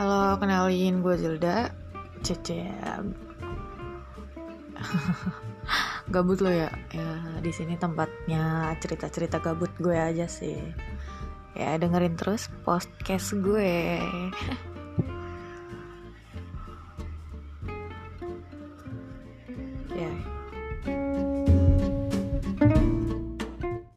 Halo, kenalin gue Zilda. Cece. gabut lo ya? Ya, di sini tempatnya cerita-cerita gabut gue aja sih. Ya, dengerin terus podcast gue.